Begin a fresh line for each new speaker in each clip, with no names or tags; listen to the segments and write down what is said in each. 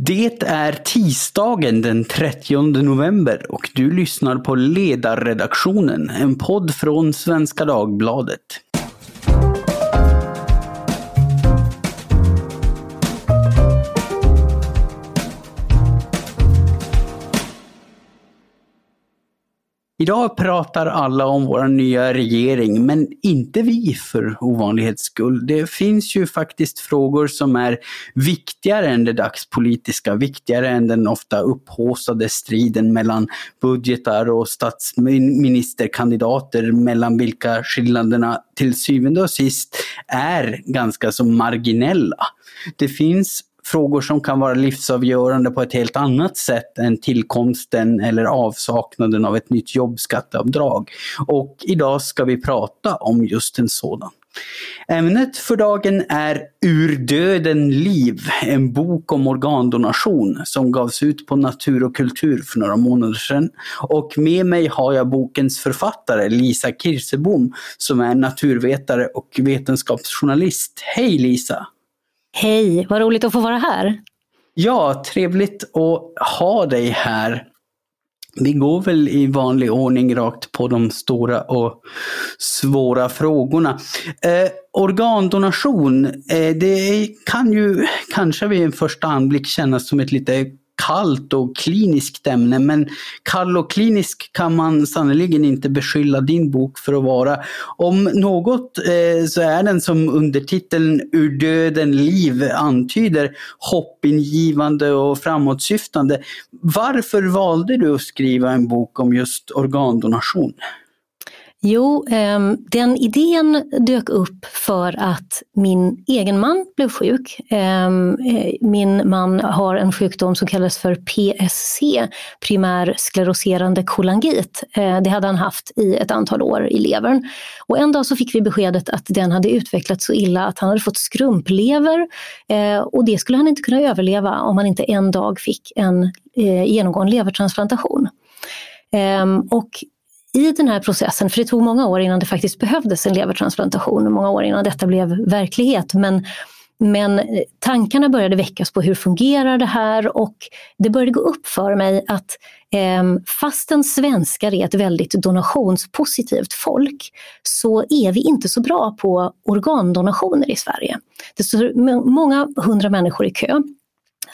Det är tisdagen den 30 november och du lyssnar på Ledarredaktionen, en podd från Svenska Dagbladet. Idag pratar alla om vår nya regering, men inte vi för ovanlighets skull. Det finns ju faktiskt frågor som är viktigare än det dagspolitiska, viktigare än den ofta upphåsade striden mellan budgetar och statsministerkandidater, mellan vilka skillnaderna till syvende och sist är ganska så marginella. Det finns frågor som kan vara livsavgörande på ett helt annat sätt än tillkomsten eller avsaknaden av ett nytt jobbskatteavdrag. Och idag ska vi prata om just en sådan. Ämnet för dagen är Ur döden liv, en bok om organdonation som gavs ut på Natur och kultur för några månader sedan. Och med mig har jag bokens författare Lisa Kirsebom som är naturvetare och vetenskapsjournalist. Hej Lisa!
Hej, vad roligt att få vara här.
Ja, trevligt att ha dig här. Vi går väl i vanlig ordning rakt på de stora och svåra frågorna. Eh, organdonation, eh, det kan ju kanske vid en första anblick kännas som ett lite kallt och kliniskt ämne, men kall och klinisk kan man sannerligen inte beskylla din bok för att vara. Om något eh, så är den som undertiteln Ur döden liv antyder hoppingivande och framåtsyftande. Varför valde du att skriva en bok om just organdonation?
Jo, ehm, den idén dök upp för att min egen man blev sjuk. Ehm, eh, min man har en sjukdom som kallas för PSC, primär skleroserande kolangit. Eh, det hade han haft i ett antal år i levern. Och en dag så fick vi beskedet att den hade utvecklats så illa att han hade fått skrumplever eh, och det skulle han inte kunna överleva om han inte en dag fick en eh, genomgå en levertransplantation. Ehm, och i den här processen, för det tog många år innan det faktiskt behövdes en levertransplantation och många år innan detta blev verklighet. Men, men eh, tankarna började väckas på hur fungerar det här och det började gå upp för mig att eh, fastän svenskar är ett väldigt donationspositivt folk så är vi inte så bra på organdonationer i Sverige. Det står många hundra människor i kö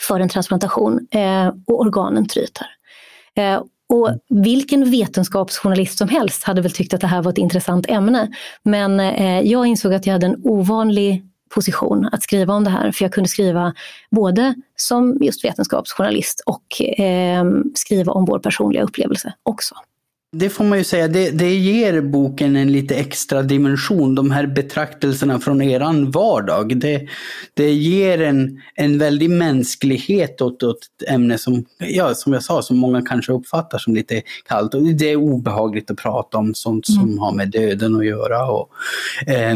för en transplantation eh, och organen tryter. Eh, och vilken vetenskapsjournalist som helst hade väl tyckt att det här var ett intressant ämne. Men eh, jag insåg att jag hade en ovanlig position att skriva om det här. För jag kunde skriva både som just vetenskapsjournalist och eh, skriva om vår personliga upplevelse också.
Det får man ju säga, det, det ger boken en lite extra dimension. De här betraktelserna från eran vardag. Det, det ger en, en väldig mänsklighet åt, åt ett ämne som, ja, som jag sa, som många kanske uppfattar som lite kallt. Och det är obehagligt att prata om sånt som mm. har med döden att göra. Och, eh,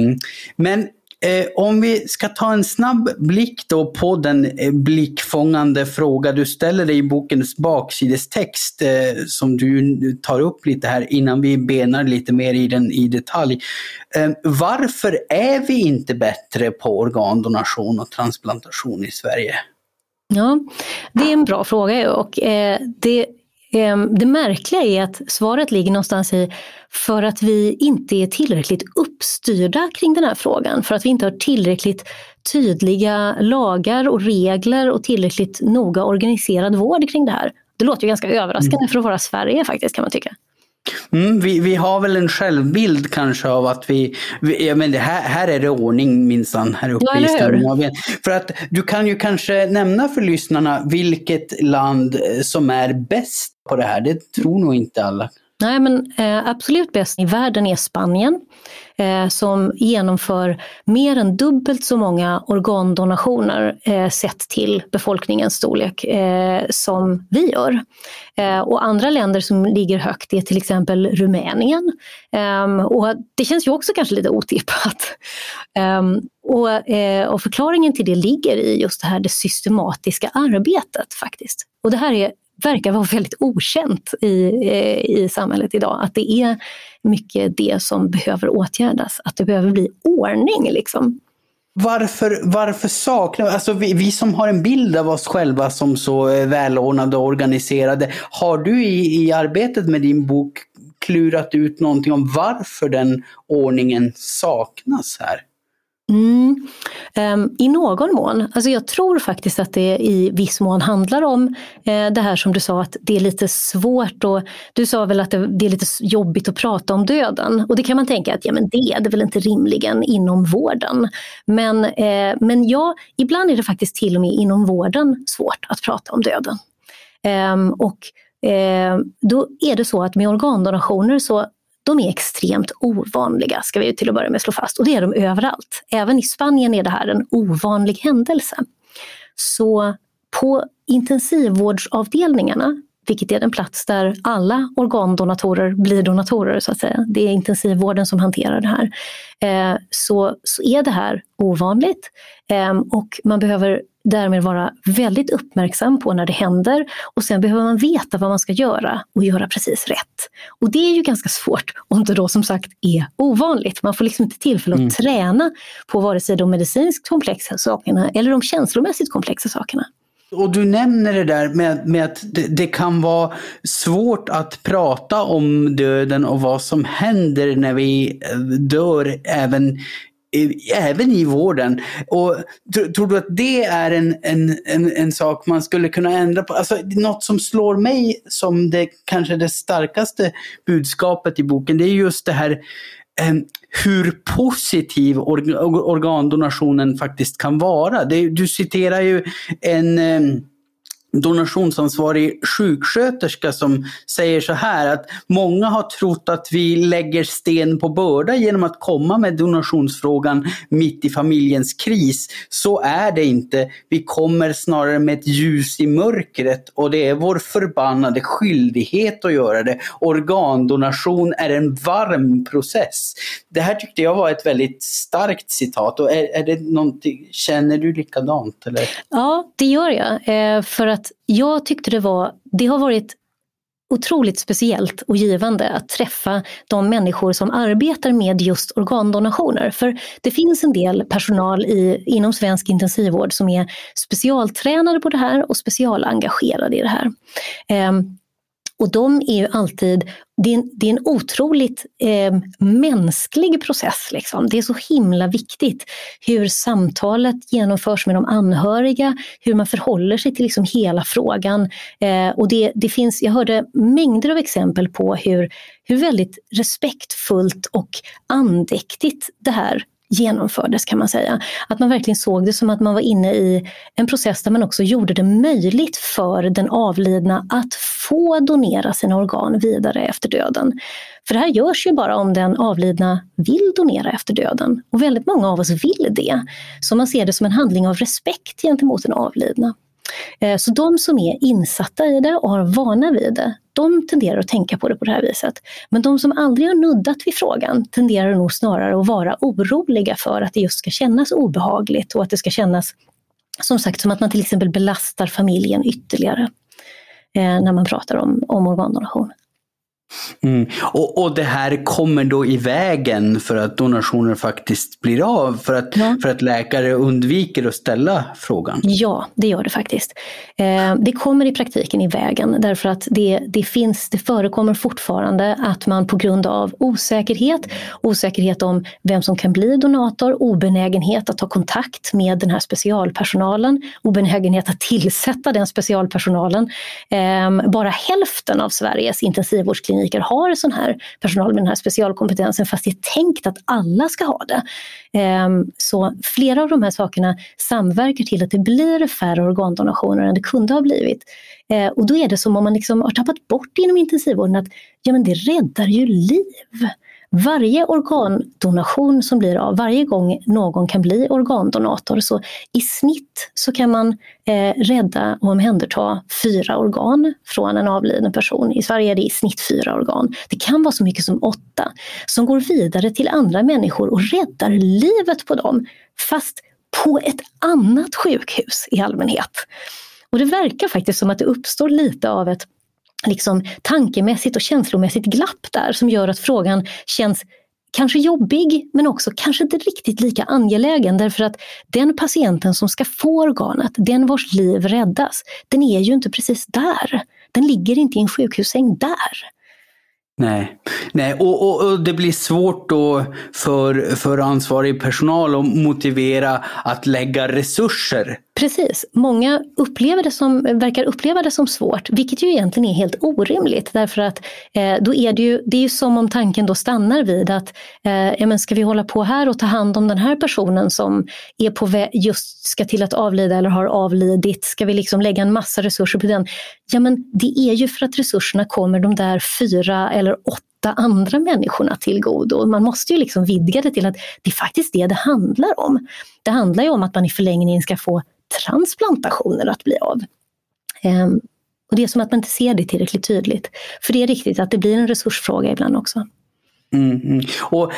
men Eh, om vi ska ta en snabb blick då på den eh, blickfångande fråga du ställer dig i bokens baksidestext eh, som du tar upp lite här innan vi benar lite mer i den i detalj. Eh, varför är vi inte bättre på organdonation och transplantation i Sverige?
Ja, det är en bra fråga och eh, det det märkliga är att svaret ligger någonstans i för att vi inte är tillräckligt uppstyrda kring den här frågan, för att vi inte har tillräckligt tydliga lagar och regler och tillräckligt noga organiserad vård kring det här. Det låter ju ganska överraskande mm. för att vara Sverige faktiskt kan man tycka.
Mm, vi, vi har väl en självbild kanske av att vi, vi ja, men det här, här är det ordning minsann här uppe ja, i Skandinavien. För att du kan ju kanske nämna för lyssnarna vilket land eh, som är bäst på det här. Det tror nog inte alla.
Nej, men eh, absolut bäst i världen är Spanien eh, som genomför mer än dubbelt så många organdonationer eh, sett till befolkningens storlek eh, som vi gör. Eh, och andra länder som ligger högt är till exempel Rumänien. Ehm, och det känns ju också kanske lite otippat. Ehm, och, eh, och förklaringen till det ligger i just det här det systematiska arbetet faktiskt. Och det här är verkar vara väldigt okänt i, eh, i samhället idag. Att det är mycket det som behöver åtgärdas, att det behöver bli ordning. Liksom.
Varför, varför saknar alltså vi, vi som har en bild av oss själva som så eh, välordnade och organiserade, har du i, i arbetet med din bok klurat ut någonting om varför den ordningen saknas här?
Mm. Um, I någon mån. Alltså jag tror faktiskt att det i viss mån handlar om eh, det här som du sa att det är lite svårt och du sa väl att det, det, är lite jobbigt att prata om döden och det kan man tänka att ja, men det är det väl inte rimligen inom vården. Men, eh, men ja, ibland är det faktiskt till och med inom vården svårt att prata om döden. Um, och eh, då är det så att med organdonationer så de är extremt ovanliga, ska vi till att börja med slå fast. Och det är de överallt. Även i Spanien är det här en ovanlig händelse. Så på intensivvårdsavdelningarna, vilket är den plats där alla organdonatorer blir donatorer, så att säga. Det är intensivvården som hanterar det här. Eh, så, så är det här ovanligt eh, och man behöver därmed vara väldigt uppmärksam på när det händer och sen behöver man veta vad man ska göra och göra precis rätt. Och det är ju ganska svårt om det då som sagt är ovanligt. Man får liksom inte tillfälle att mm. träna på vare sig de medicinskt komplexa sakerna eller de känslomässigt komplexa sakerna.
Och du nämner det där med, med att det, det, kan vara svårt att prata om döden och vad som händer när vi dör även även i vården. Och tror du att det är en, en, en, en, sak man skulle kunna ändra på? Alltså, något som slår mig som det kanske det starkaste budskapet i boken, det är just det här eh, hur positiv organdonationen faktiskt kan vara. Det, du citerar ju en eh, donationsansvarig sjuksköterska som säger så här att många har trott att vi lägger sten på börda genom att komma med donationsfrågan mitt i familjens kris. Så är det inte. Vi kommer snarare med ett ljus i mörkret och det är vår förbannade skyldighet att göra det. Organdonation är en varm process. Det här tyckte jag var ett väldigt starkt citat och är, är det någonting, känner du likadant? Eller?
Ja, det gör jag. Eh, för att att jag tyckte det var, det har varit otroligt speciellt och givande att träffa de människor som arbetar med just organdonationer. För det finns en del personal i, inom svensk intensivvård som är specialtränade på det här och specialengagerade i det här. Ehm, och de är ju alltid, det är en, det är en otroligt eh, mänsklig process. Liksom. Det är så himla viktigt hur samtalet genomförs med de anhöriga, hur man förhåller sig till liksom hela frågan. Eh, och det, det finns, jag hörde mängder av exempel på hur, hur väldigt respektfullt och andäktigt det här genomfördes kan man säga. Att man verkligen såg det som att man var inne i en process där man också gjorde det möjligt för den avlidna att få donera sina organ vidare efter döden. För det här görs ju bara om den avlidna vill donera efter döden. Och väldigt många av oss vill det. Så man ser det som en handling av respekt gentemot den avlidna. Eh, så de som är insatta i det och har vana vid det, de tenderar att tänka på det på det här viset. Men de som aldrig har nuddat vid frågan tenderar nog snarare att vara oroliga för att det just ska kännas obehagligt och att det ska kännas som sagt som att man till exempel belastar familjen ytterligare eh, när man pratar om, om organdonation.
Mm. Och, och det här kommer då i vägen för att donationer faktiskt blir av? För att, ja. för att läkare undviker att ställa frågan?
Ja, det gör det faktiskt. Eh, det kommer i praktiken i vägen därför att det, det, finns, det förekommer fortfarande att man på grund av osäkerhet, osäkerhet om vem som kan bli donator, obenägenhet att ta kontakt med den här specialpersonalen, obenägenhet att tillsätta den specialpersonalen. Eh, bara hälften av Sveriges intensivvårdskliniker kliniker har sån här personal med den här specialkompetensen fast det är tänkt att alla ska ha det. Ehm, så flera av de här sakerna samverkar till att det blir färre organdonationer än det kunde ha blivit. Ehm, och då är det som om man liksom har tappat bort inom intensivvården att ja, men det räddar ju liv. Varje organdonation som blir av, varje gång någon kan bli organdonator, så i snitt så kan man eh, rädda och omhänderta fyra organ från en avliden person. I Sverige är det i snitt fyra organ. Det kan vara så mycket som åtta som går vidare till andra människor och räddar livet på dem, fast på ett annat sjukhus i allmänhet. Och det verkar faktiskt som att det uppstår lite av ett liksom tankemässigt och känslomässigt glapp där som gör att frågan känns kanske jobbig men också kanske inte riktigt lika angelägen därför att den patienten som ska få organet, den vars liv räddas, den är ju inte precis där. Den ligger inte i en sjukhussäng där.
Nej, Nej. Och, och, och, det blir svårt då för, för ansvarig personal att motivera att lägga resurser
Precis, många upplever det som, verkar uppleva det som svårt, vilket ju egentligen är helt orimligt. Därför att eh, då är det, ju, det är ju som om tanken då stannar vid att eh, ja, men ska vi hålla på här och ta hand om den här personen som är på vä- just ska till att avlida eller har avlidit, ska vi liksom lägga en massa resurser på den? Ja men det är ju för att resurserna kommer de där fyra eller åtta andra människorna till godo. Man måste ju liksom vidga det till att det är faktiskt det det handlar om. Det handlar ju om att man i förlängningen ska få transplantationer att bli av. Ehm, och det är som att man inte ser det tillräckligt tydligt. För det är riktigt att det blir en resursfråga ibland också.
Mm, mm. Och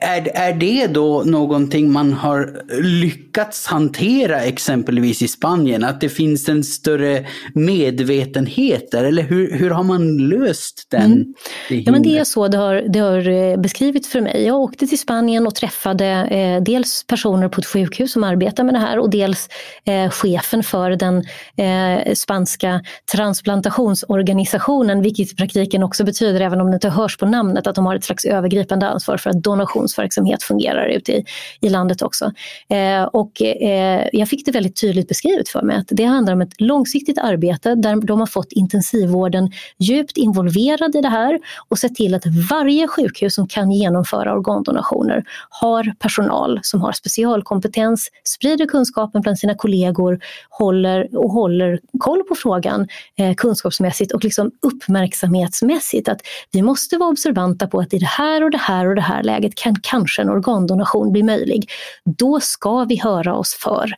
är, är det då någonting man har lyckats hantera exempelvis i Spanien? Att det finns en större medvetenhet där? Eller hur, hur har man löst den? Mm.
ja, men det är så det har, det har eh, beskrivits för mig. Jag åkte till Spanien och träffade eh, dels personer på ett sjukhus som arbetar med det här och dels eh, chefen för den eh, spanska transplantationsorganisationen, vilket i praktiken också betyder, även om det inte hörs på namnet, att de har ett slags övergripande ansvar för att donationsverksamhet fungerar ute i, i landet också. Eh, och eh, jag fick det väldigt tydligt beskrivet för mig att det handlar om ett långsiktigt arbete där de har fått intensivvården djupt involverad i det här och sett till att varje sjukhus som kan genomföra organdonationer har personal som har specialkompetens, sprider kunskapen bland sina kollegor, håller och håller koll på frågan eh, kunskapsmässigt och liksom uppmärksamhetsmässigt. Att vi måste vara observanta på att i det här här och det här och det här läget kan kanske en organdonation bli möjlig. Då ska vi höra oss för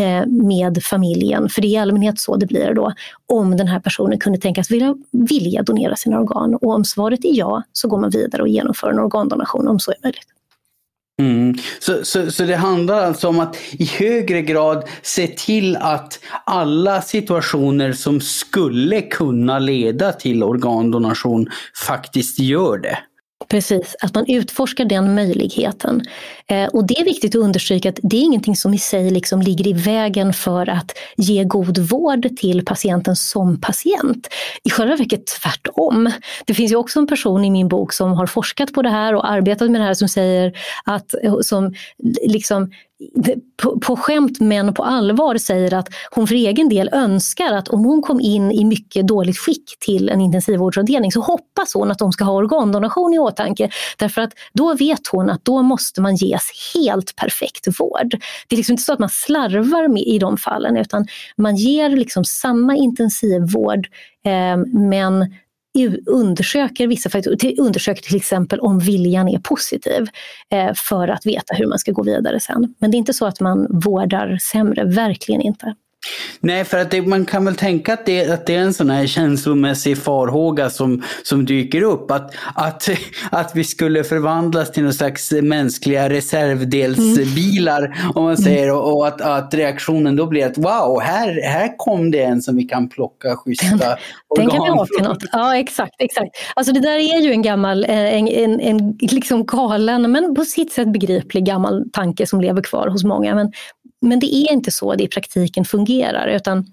eh, med familjen, för det är i allmänhet så det blir då, om den här personen kunde tänkas vilja, vilja donera sina organ. Och om svaret är ja, så går man vidare och genomför en organdonation om så är möjligt.
Mm. Så, så, så det handlar alltså om att i högre grad se till att alla situationer som skulle kunna leda till organdonation faktiskt gör det.
Precis, att man utforskar den möjligheten. Eh, och det är viktigt att understryka att det är ingenting som i sig liksom ligger i vägen för att ge god vård till patienten som patient. I själva verket tvärtom. Det finns ju också en person i min bok som har forskat på det här och arbetat med det här som säger att eh, som liksom på, på skämt men på allvar säger att hon för egen del önskar att om hon kom in i mycket dåligt skick till en intensivvårdsavdelning så hoppas hon att de ska ha organdonation i åtanke. Därför att då vet hon att då måste man ges helt perfekt vård. Det är liksom inte så att man slarvar med i de fallen utan man ger liksom samma intensivvård eh, men undersöker vissa faktorer, undersöker till exempel om viljan är positiv eh, för att veta hur man ska gå vidare sen. Men det är inte så att man vårdar sämre, verkligen inte.
Nej, för att det, man kan väl tänka att det, att det är en sån här känslomässig farhåga som, som dyker upp. Att, att, att vi skulle förvandlas till någon slags mänskliga reservdelsbilar, mm. om man säger. Och, och att, att reaktionen då blir att wow, här, här kom det en som vi kan plocka schyssta.
Den kan vi ha till något. Ja, exakt. exakt. Alltså det där är ju en gammal, eh, en, en, en liksom galen, men på sitt sätt begriplig gammal tanke som lever kvar hos många. Men men det är inte så det i praktiken fungerar, utan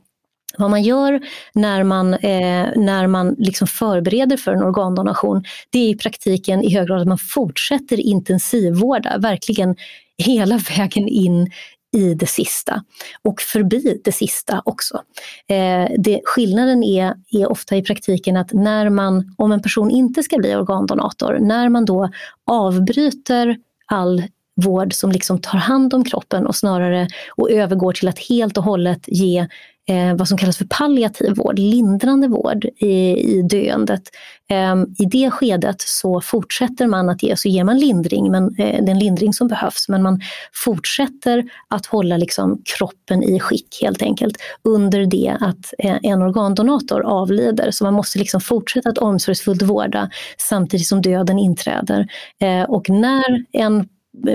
vad man gör när man, eh, när man liksom förbereder för en organdonation, det är i praktiken i hög grad att man fortsätter intensivvårda, verkligen hela vägen in i det sista och förbi det sista också. Eh, det, skillnaden är, är ofta i praktiken att när man, om en person inte ska bli organdonator, när man då avbryter all vård som liksom tar hand om kroppen och snarare och övergår till att helt och hållet ge eh, vad som kallas för palliativ vård, lindrande vård i, i döendet. Eh, I det skedet så fortsätter man att ge, så ger man lindring, men, eh, den lindring som behövs, men man fortsätter att hålla liksom, kroppen i skick helt enkelt under det att eh, en organdonator avlider. Så man måste liksom fortsätta att omsorgsfullt vårda samtidigt som döden inträder. Eh, och när en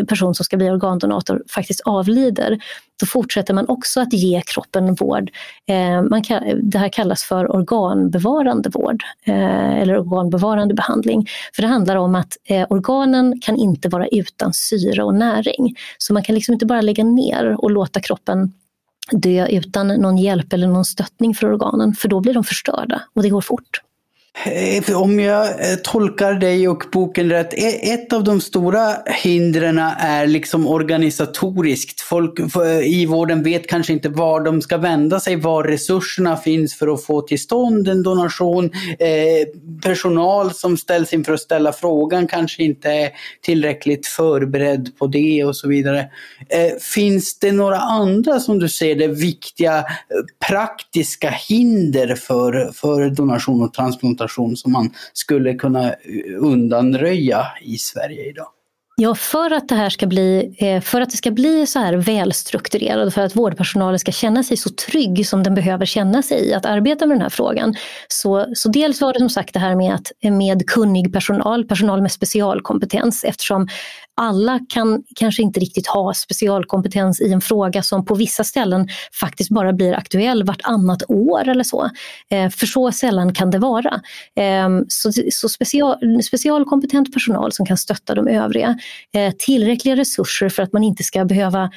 person som ska bli organdonator faktiskt avlider, då fortsätter man också att ge kroppen vård. Eh, man kan, det här kallas för organbevarande vård eh, eller organbevarande behandling. För det handlar om att eh, organen kan inte vara utan syre och näring. Så man kan liksom inte bara lägga ner och låta kroppen dö utan någon hjälp eller någon stöttning för organen, för då blir de förstörda och det går fort.
Eh, om jag eh, tolkar dig och boken rätt, e-, ett av de stora hindren är liksom organisatoriskt. Folk eh, i vården vet kanske inte var de ska vända sig, var resurserna finns för att få till stånd en donation. Personal som ställs inför att ställa frågan kanske inte är tillräckligt förberedd på det och så vidare. Finns det några andra som du ser det viktiga praktiska hinder för, för donation och transplantation? Situation som man skulle kunna eh, undanröja i Sverige idag?
Ja, för att det här ska bli, eh, för att det ska bli så här välstrukturerat, för att vårdpersonalen ska känna sig så trygg som den behöver känna sig i att arbeta med den här frågan. Så, så dels var det som sagt det här med, att, med kunnig personal, personal med specialkompetens eftersom alla kan kanske inte riktigt ha specialkompetens i en fråga som på vissa ställen faktiskt bara blir aktuell vartannat år eller så. Eh, för så sällan kan det vara. Ehm, så så special, specialkompetent personal som kan stötta de övriga. Eh, tillräckliga resurser för att man inte ska behöva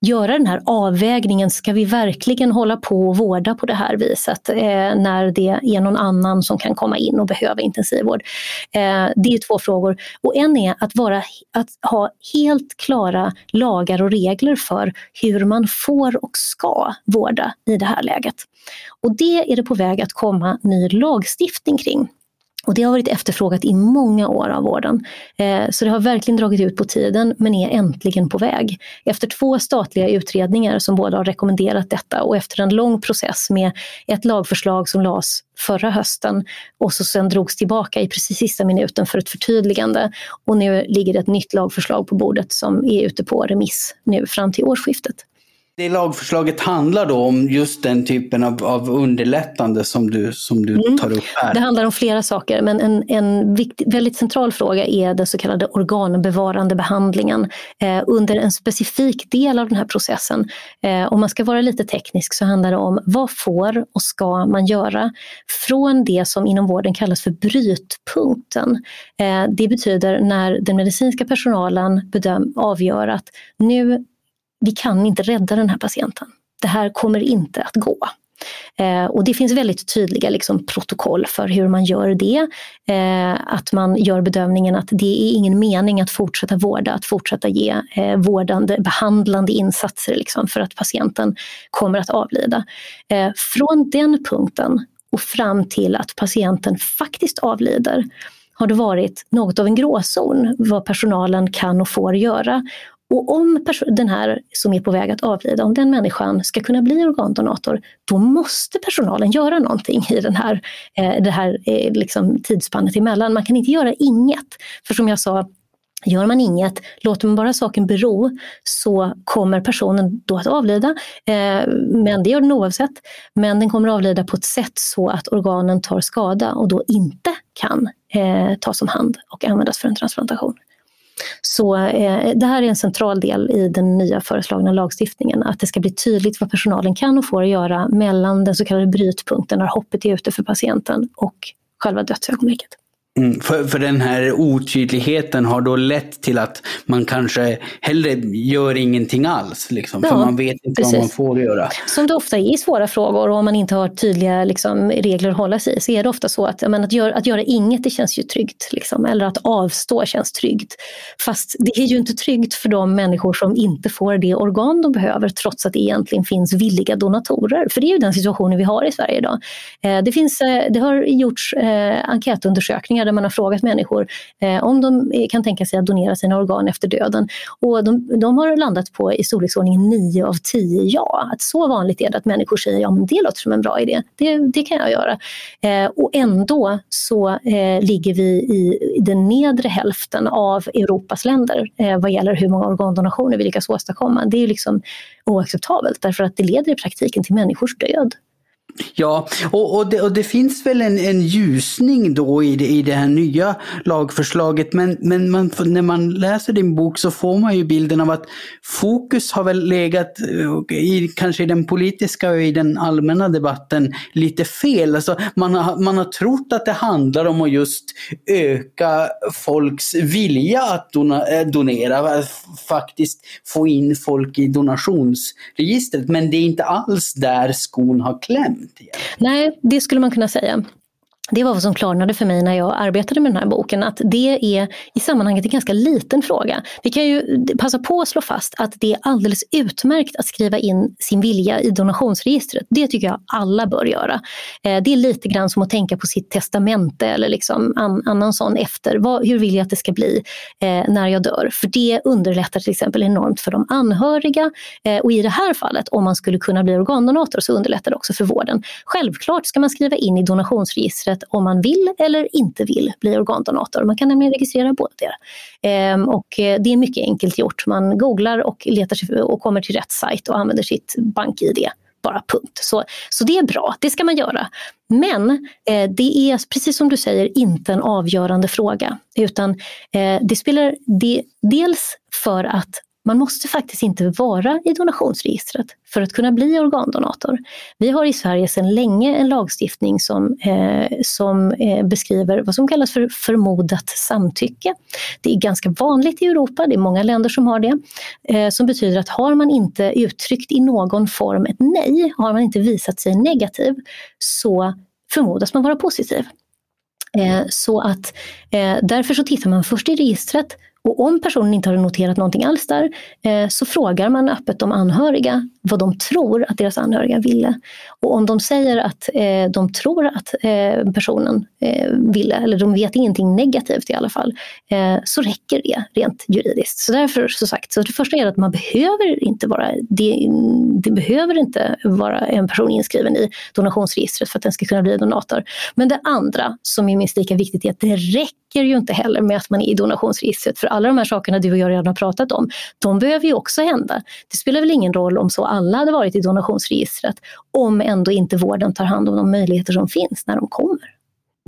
göra den här avvägningen, ska vi verkligen hålla på och vårda på det här viset eh, när det är någon annan som kan komma in och behöva intensivvård? Eh, det är två frågor. Och en är att, vara, att ha helt klara lagar och regler för hur man får och ska vårda i det här läget. Och det är det på väg att komma ny lagstiftning kring. Och det har varit efterfrågat i många år av vården. Eh, så det har verkligen dragit ut på tiden men är äntligen på väg. Efter två statliga utredningar som båda har rekommenderat detta och efter en lång process med ett lagförslag som lades förra hösten och så sen drogs tillbaka i precis sista minuten för ett förtydligande. Och nu ligger det ett nytt lagförslag på bordet som är ute på remiss nu fram till årsskiftet.
Det lagförslaget handlar då om just den typen av, av underlättande som du, som du mm. tar upp här.
Det handlar om flera saker, men en, en viktig, väldigt central fråga är den så kallade organbevarande behandlingen eh, under en specifik del av den här processen. Eh, om man ska vara lite teknisk så handlar det om vad får och ska man göra från det som inom vården kallas för brytpunkten. Eh, det betyder när den medicinska personalen bedöm, avgör att nu vi kan inte rädda den här patienten. Det här kommer inte att gå. Eh, och det finns väldigt tydliga liksom, protokoll för hur man gör det. Eh, att man gör bedömningen att det är ingen mening att fortsätta vårda, att fortsätta ge eh, vårdande, behandlande insatser liksom, för att patienten kommer att avlida. Eh, från den punkten och fram till att patienten faktiskt avlider har det varit något av en gråzon vad personalen kan och får göra. Och om den här som är på väg att avlida, om den människan ska kunna bli organdonator, då måste personalen göra någonting i den här, eh, det här eh, liksom tidsspannet emellan. Man kan inte göra inget. För som jag sa, Gör man inget, låter man bara saken bero, så kommer personen då att avlida. Eh, men det gör den oavsett. Men den kommer att avlida på ett sätt så att organen tar skada och då inte kan eh, tas om hand och användas för en transplantation. Så eh, det här är en central del i den nya föreslagna lagstiftningen, att det ska bli tydligt vad personalen kan och får göra mellan den så kallade brytpunkten när hoppet är ute för patienten och själva dödsögonblicket.
Mm, för, för den här otydligheten har då lett till att man kanske hellre gör ingenting alls. Liksom, ja, för man vet inte precis. vad man får göra.
Som det ofta är i svåra frågor och om man inte har tydliga liksom, regler att hålla sig i så är det ofta så att, men, att, göra, att göra inget det känns ju tryggt. Liksom, eller att avstå känns tryggt. Fast det är ju inte tryggt för de människor som inte får det organ de behöver trots att det egentligen finns villiga donatorer. För det är ju den situationen vi har i Sverige idag. Eh, det, finns, eh, det har gjorts eh, enkätundersökningar där man har frågat människor eh, om de kan tänka sig att donera sina organ efter döden. Och de, de har landat på i storleksordningen 9 av 10 ja. Att så vanligt är det att människor säger ja men det låter som en bra idé, det, det kan jag göra. Eh, och ändå så eh, ligger vi i den nedre hälften av Europas länder eh, vad gäller hur många organdonationer vi lyckas åstadkomma. Det är liksom oacceptabelt därför att det leder i praktiken till människors död.
Ja, och, och, det, och det finns väl en, en ljusning då i det, i det här nya lagförslaget. Men, men man, när man läser din bok så får man ju bilden av att fokus har väl legat i, kanske i den politiska och i den allmänna debatten lite fel. Alltså man, har, man har trott att det handlar om att just öka folks vilja att dona, eh, donera, faktiskt få in folk i donationsregistret. Men det är inte alls där skon har klämt.
Nej, det skulle man kunna säga. Det var vad som klarnade för mig när jag arbetade med den här boken, att det är i sammanhanget en ganska liten fråga. Vi kan ju passa på att slå fast att det är alldeles utmärkt att skriva in sin vilja i donationsregistret. Det tycker jag alla bör göra. Eh, det är lite grann som att tänka på sitt testamente eller liksom annan sån efter. hur vill jag att det ska bli eh, när jag dör? För det underlättar till exempel enormt för de anhöriga. Eh, och i det här fallet, om man skulle kunna bli organdonator, så underlättar det också för vården. Självklart ska man skriva in i donationsregistret sätt om man vill eller inte vill bli organdonator. Man kan nämligen registrera båda det. Ehm, och eh, det är mycket enkelt gjort. Man googlar och, letar sig, och kommer till rätt sajt och använder sitt bank-id. Bara punkt. Så, så det är bra, det ska man göra. Men eh, det är precis som du säger inte en avgörande fråga. Utan eh, det spelar de, dels för att man måste faktiskt inte vara i donationsregistret för att kunna bli organdonator. Vi har i Sverige sedan länge en lagstiftning som, eh, som eh, beskriver vad som kallas för förmodat samtycke. Det är ganska vanligt i Europa, det är många länder som har det. Eh, som betyder att har man inte uttryckt i någon form ett nej, har man inte visat sig negativ, så förmodas man vara positiv. Eh, så att eh, därför så tittar man först i registret och om personen inte har noterat någonting alls där eh, så frågar man öppet de anhöriga vad de tror att deras anhöriga ville. Och om de säger att eh, de tror att eh, personen eh, ville, eller de vet ingenting negativt i alla fall, eh, så räcker det rent juridiskt. Så därför, så sagt, så det första är att man behöver inte vara, det, det behöver inte vara en person inskriven i donationsregistret för att den ska kunna bli donator. Men det andra, som är minst lika viktigt, är att det räcker ju inte heller med att man är i donationsregistret. För alla de här sakerna du och jag redan har pratat om, de behöver ju också hända. Det spelar väl ingen roll om så alla hade varit i donationsregistret om ändå inte vården tar hand om de möjligheter som finns när de kommer.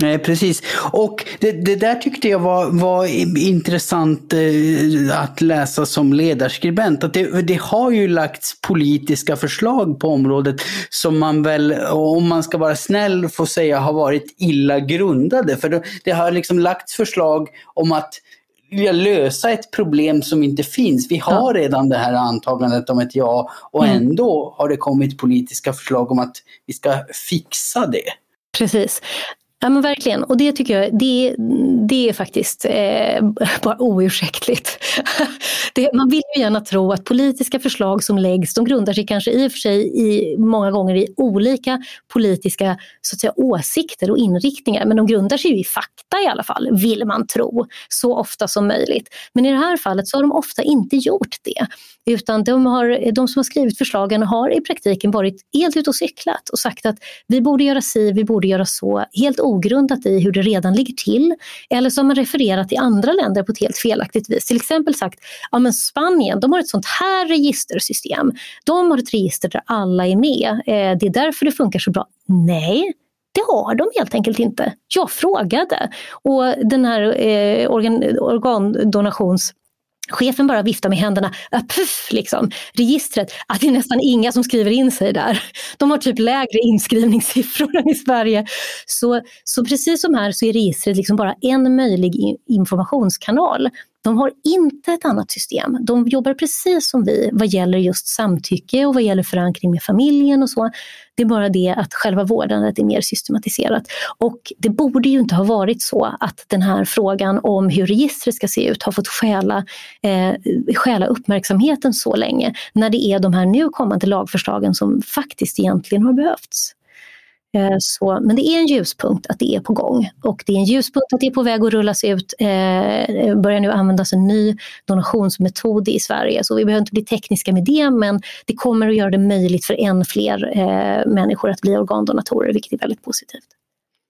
Nej, precis. Och det, det, där tyckte jag var, var intressant eh, att läsa som ledarskribent. Att det, det, har ju lagts politiska förslag på området som man väl, om man ska vara snäll, får säga har varit illa grundade. För det, det har liksom lagts förslag om att lösa ett problem som inte finns. Vi har redan det här antagandet om ett ja och mm. ändå har det kommit politiska förslag om att vi ska fixa det.
Precis. Ja men verkligen, och det tycker jag det, det är faktiskt eh, bara oursäktligt. det, man vill ju gärna tro att politiska förslag som läggs, de grundar sig kanske i och för sig i, många gånger i olika politiska så att säga, åsikter och inriktningar, men de grundar sig ju i fakta i alla fall, vill man tro, så ofta som möjligt. Men i det här fallet så har de ofta inte gjort det. Utan de, har, de som har skrivit förslagen har i praktiken varit helt ute och cyklat och sagt att vi borde göra si, vi borde göra så, helt ogrundat i hur det redan ligger till. Eller så har man refererat till andra länder på ett helt felaktigt vis. Till exempel sagt, ja men Spanien, de har ett sånt här registersystem. De har ett register där alla är med. Eh, det är därför det funkar så bra. Nej, det har de helt enkelt inte. Jag frågade. Och den här eh, organ, organdonations Chefen bara viftar med händerna, äh, puff, liksom. registret, att det är nästan inga som skriver in sig där. De har typ lägre inskrivningssiffror än i Sverige. Så, så precis som här så är registret liksom bara en möjlig informationskanal de har inte ett annat system. De jobbar precis som vi vad gäller just samtycke och vad gäller förankring med familjen och så. Det är bara det att själva vårdandet är mer systematiserat. Och det borde ju inte ha varit så att den här frågan om hur registret ska se ut har fått stjäla, eh, stjäla uppmärksamheten så länge när det är de här nu kommande lagförslagen som faktiskt egentligen har behövts. Eh, så, men det är en ljuspunkt att det är på gång och det är en ljuspunkt att det är på väg att rullas ut. Eh, börjar nu användas en ny donationsmetod i Sverige så vi behöver inte bli tekniska med det men det kommer att göra det möjligt för än fler eh, människor att bli organdonatorer vilket är väldigt positivt.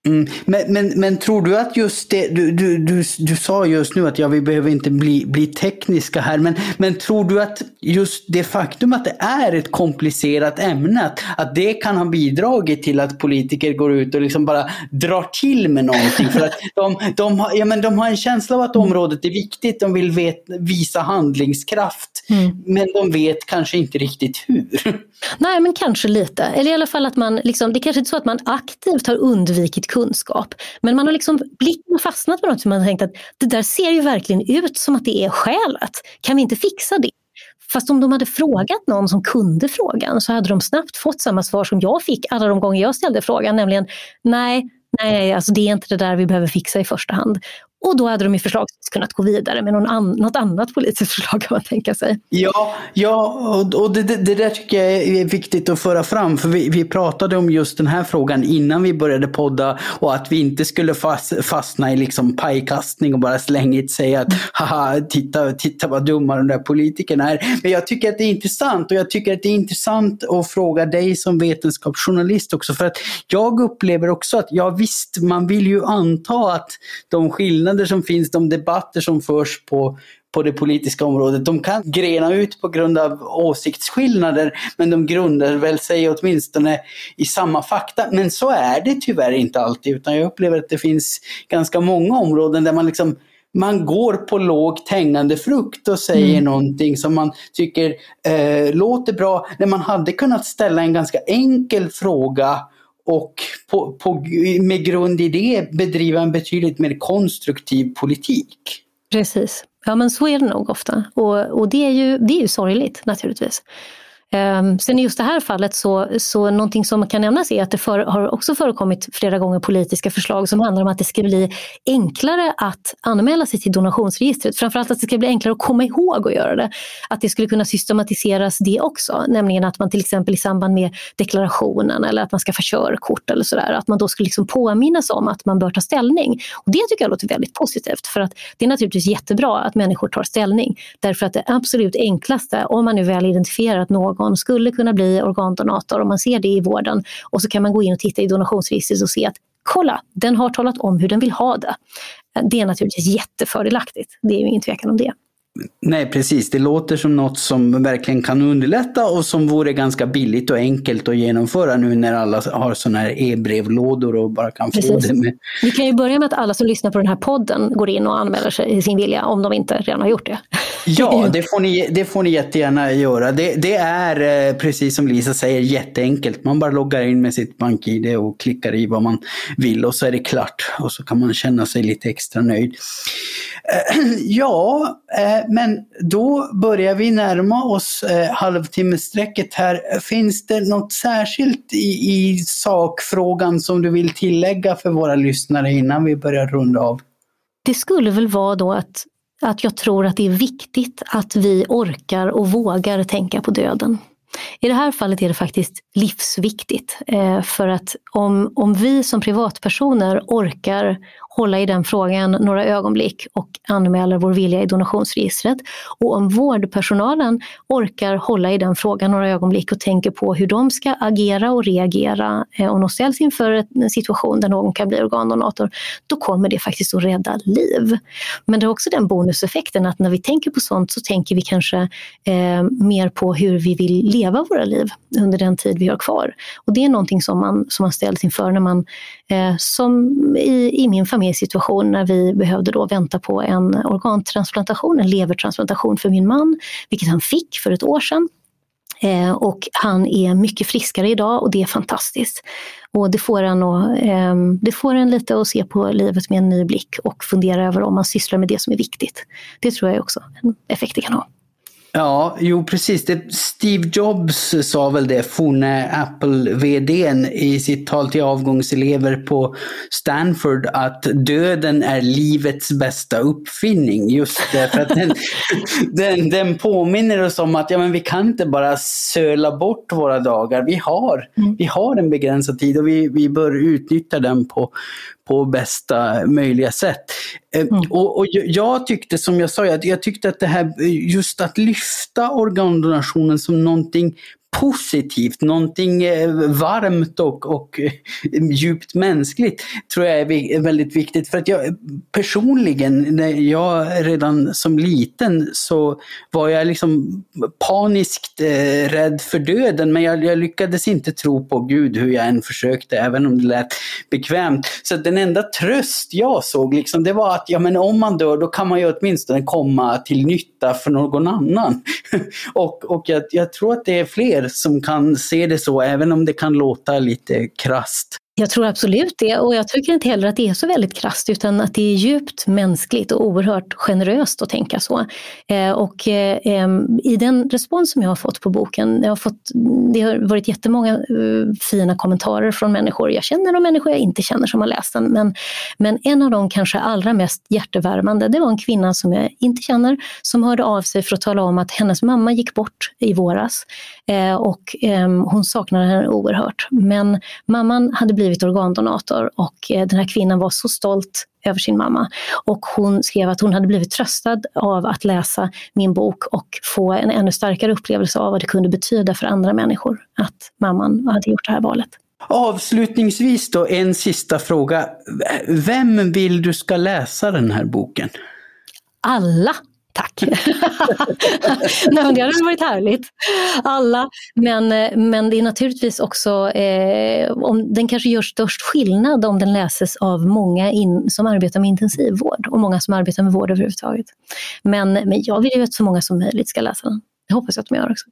Mm. Men, men, men tror du att just det, du, du, du, du sa just nu att ja, vi behöver inte bli, bli tekniska här, men, men tror du att just det faktum att det är ett komplicerat ämne, att, att det kan ha bidragit till att politiker går ut och liksom bara drar till med någonting? För att de, de, har, ja, men de har en känsla av att området är viktigt, de vill vet, visa handlingskraft, mm. men de vet kanske inte riktigt hur.
Nej, men kanske lite. Eller i alla fall att man, liksom, det är kanske inte så att man aktivt har undvikit kunskap. Men man har liksom blicken fastnat på något som man har tänkt att det där ser ju verkligen ut som att det är skälet. Kan vi inte fixa det? Fast om de hade frågat någon som kunde frågan så hade de snabbt fått samma svar som jag fick alla de gånger jag ställde frågan, nämligen nej, nej, alltså det är inte det där vi behöver fixa i första hand. Och då hade de i förslagsvis kunnat gå vidare med någon an, något annat politiskt förslag kan man tänka sig.
Ja, ja och det, det, det där tycker jag är viktigt att föra fram. För vi, vi, pratade om just den här frågan innan vi började podda och att vi inte skulle fast, fastna i liksom pajkastning och bara slängigt säga att haha, titta, titta vad dumma de där politikerna är. Men jag tycker att det är intressant och jag tycker att det är intressant att fråga dig som vetenskapsjournalist också. För att jag upplever också att ja visst, man vill ju anta att de skillnader skillnader som finns, de debatter som förs på, på det politiska området, de kan grena ut på grund av åsiktsskillnader, men de grundar väl sig åtminstone i samma fakta. Men så är det tyvärr inte alltid, utan jag upplever att det finns ganska många områden där man liksom man går på lågt hängande frukt och säger mm. någonting som man tycker eh, låter bra, när man hade kunnat ställa en ganska enkel fråga och på, på, med grund i det bedriva en betydligt mer konstruktiv politik.
Precis. Ja men så är det nog ofta. Och, och det, är ju, det är ju sorgligt naturligtvis. Ehm, sen i just det här fallet så, så någonting som kan nämnas är att det för, har också förekommit flera gånger politiska förslag som handlar om att det ska bli enklare att anmäla sig till donationsregistret. Framförallt att det ska bli enklare att komma ihåg att göra det. Att det skulle kunna systematiseras det också, nämligen att man till exempel i samband med deklarationen eller att man ska få körkort eller sådär, att man då skulle liksom påminnas om att man bör ta ställning. Och Det tycker jag låter väldigt positivt för att det är naturligtvis jättebra att människor tar ställning. Därför att det absolut enklaste, om man nu väl identifierar att någon någon skulle kunna bli organdonator om man ser det i vården och så kan man gå in och titta i donationsregistret och se att kolla, den har talat om hur den vill ha det. Det är naturligtvis jättefördelaktigt, det är ju ingen tvekan om det.
Nej, precis. Det låter som något som verkligen kan underlätta och som vore ganska billigt och enkelt att genomföra nu när alla har sådana här e-brevlådor och bara kan precis. få det med.
Vi kan ju börja med att alla som lyssnar på den här podden går in och anmäler sig i sin vilja om de inte redan har gjort det.
Ja, det får ni, det får ni jättegärna göra. Det, det är eh, precis som Lisa säger jätteenkelt. Man bara loggar in med sitt BankID och klickar i vad man vill och så är det klart. Och så kan man känna sig lite extra nöjd. Eh, ja, eh, men då börjar vi närma oss halvtimmesträcket här. Finns det något särskilt i, i sakfrågan som du vill tillägga för våra lyssnare innan vi börjar runda av?
Det skulle väl vara då att att jag tror att det är viktigt att vi orkar och vågar tänka på döden. I det här fallet är det faktiskt livsviktigt. Eh, för att om, om vi som privatpersoner orkar hålla i den frågan några ögonblick och anmäler vår vilja i donationsregistret. Och om vårdpersonalen orkar hålla i den frågan några ögonblick och tänker på hur de ska agera och reagera eh, om de ställs inför en situation där någon kan bli organdonator, då kommer det faktiskt att rädda liv. Men det har också den bonuseffekten att när vi tänker på sånt så tänker vi kanske eh, mer på hur vi vill leva våra liv under den tid vi har kvar. Och det är någonting som man, som man ställs inför när man, Eh, som i, i min familjs familjesituation när vi behövde då vänta på en organtransplantation, en levertransplantation för min man, vilket han fick för ett år sedan. Eh, och han är mycket friskare idag och det är fantastiskt. Och det får, en att, eh, det får en lite att se på livet med en ny blick och fundera över om man sysslar med det som är viktigt. Det tror jag också en effekt det kan ha.
Ja, jo precis. Det, Steve Jobs sa väl det, forne Apple-VDn i sitt tal till avgångselever på Stanford, att döden är livets bästa uppfinning. Just därför att den, den, den, påminner oss om att ja, men vi kan inte bara söla bort våra dagar. Vi har, mm. vi har en begränsad tid och vi, vi bör utnyttja den på, på bästa möjliga sätt. Eh, mm. Och, och, jag tyckte, som jag sa, jag, jag tyckte att det här just att lyfta organdonationen som någonting positivt, någonting eh, varmt och, och eh, djupt mänskligt tror jag är väldigt viktigt. För att jag personligen, när jag redan som liten så var jag liksom paniskt eh, rädd för döden men jag, jag lyckades inte tro på Gud hur jag än försökte, även om det lät bekvämt. Så den enda tröst jag såg liksom, det var att ja, men om man dör då kan man ju åtminstone komma till nytta för någon annan. och och jag, jag tror att det är fler som kan se det så, även om det kan låta lite krast.
Jag tror absolut det och jag tycker inte heller att det är så väldigt krasst utan att det är djupt mänskligt och oerhört generöst att tänka så. Eh, och eh, i den respons som jag har fått på boken, jag har fått, det har varit jättemånga eh, fina kommentarer från människor jag känner och människor jag inte känner som har läst den. Men, men en av de kanske allra mest hjärtevärmande, det var en kvinna som jag inte känner som hörde av sig för att tala om att hennes mamma gick bort i våras eh, och hon saknade henne oerhört. Men mamman hade blivit blivit organdonator och eh, den här kvinnan var så stolt över sin mamma. Och hon skrev att hon hade blivit tröstad av att läsa min bok och få en ännu starkare upplevelse av vad det kunde betyda för andra människor att mamman hade gjort det här valet.
Avslutningsvis då en sista fråga. Vem vill du ska läsa den här boken?
Alla Tack! Nej, men det hade varit härligt. Alla. Men, eh, men det är naturligtvis också, eh, om, den kanske gör störst skillnad om den läses av många in, som arbetar med intensivvård och många som arbetar med vård överhuvudtaget. Men, men jag vill ju att så många som möjligt ska läsa den. Det hoppas jag att de gör också.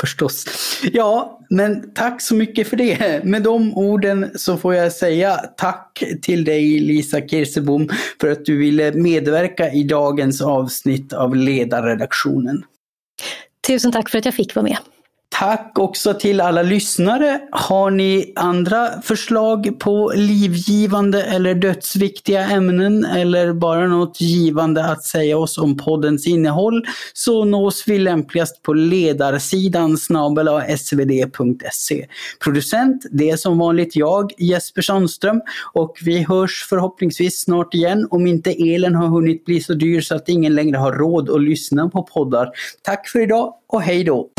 Förstås. Ja, men tack så mycket för det. Med de orden så får jag säga tack till dig Lisa Kirsebom för att du ville medverka i dagens avsnitt av Ledarredaktionen.
Tusen tack för att jag fick vara med.
Tack också till alla lyssnare. Har ni andra förslag på livgivande eller dödsviktiga ämnen eller bara något givande att säga oss om poddens innehåll så nås vi lämpligast på ledarsidan snabel svd.se. Producent, det är som vanligt jag, Jesper Sandström och vi hörs förhoppningsvis snart igen om inte elen har hunnit bli så dyr så att ingen längre har råd att lyssna på poddar. Tack för idag och hej då!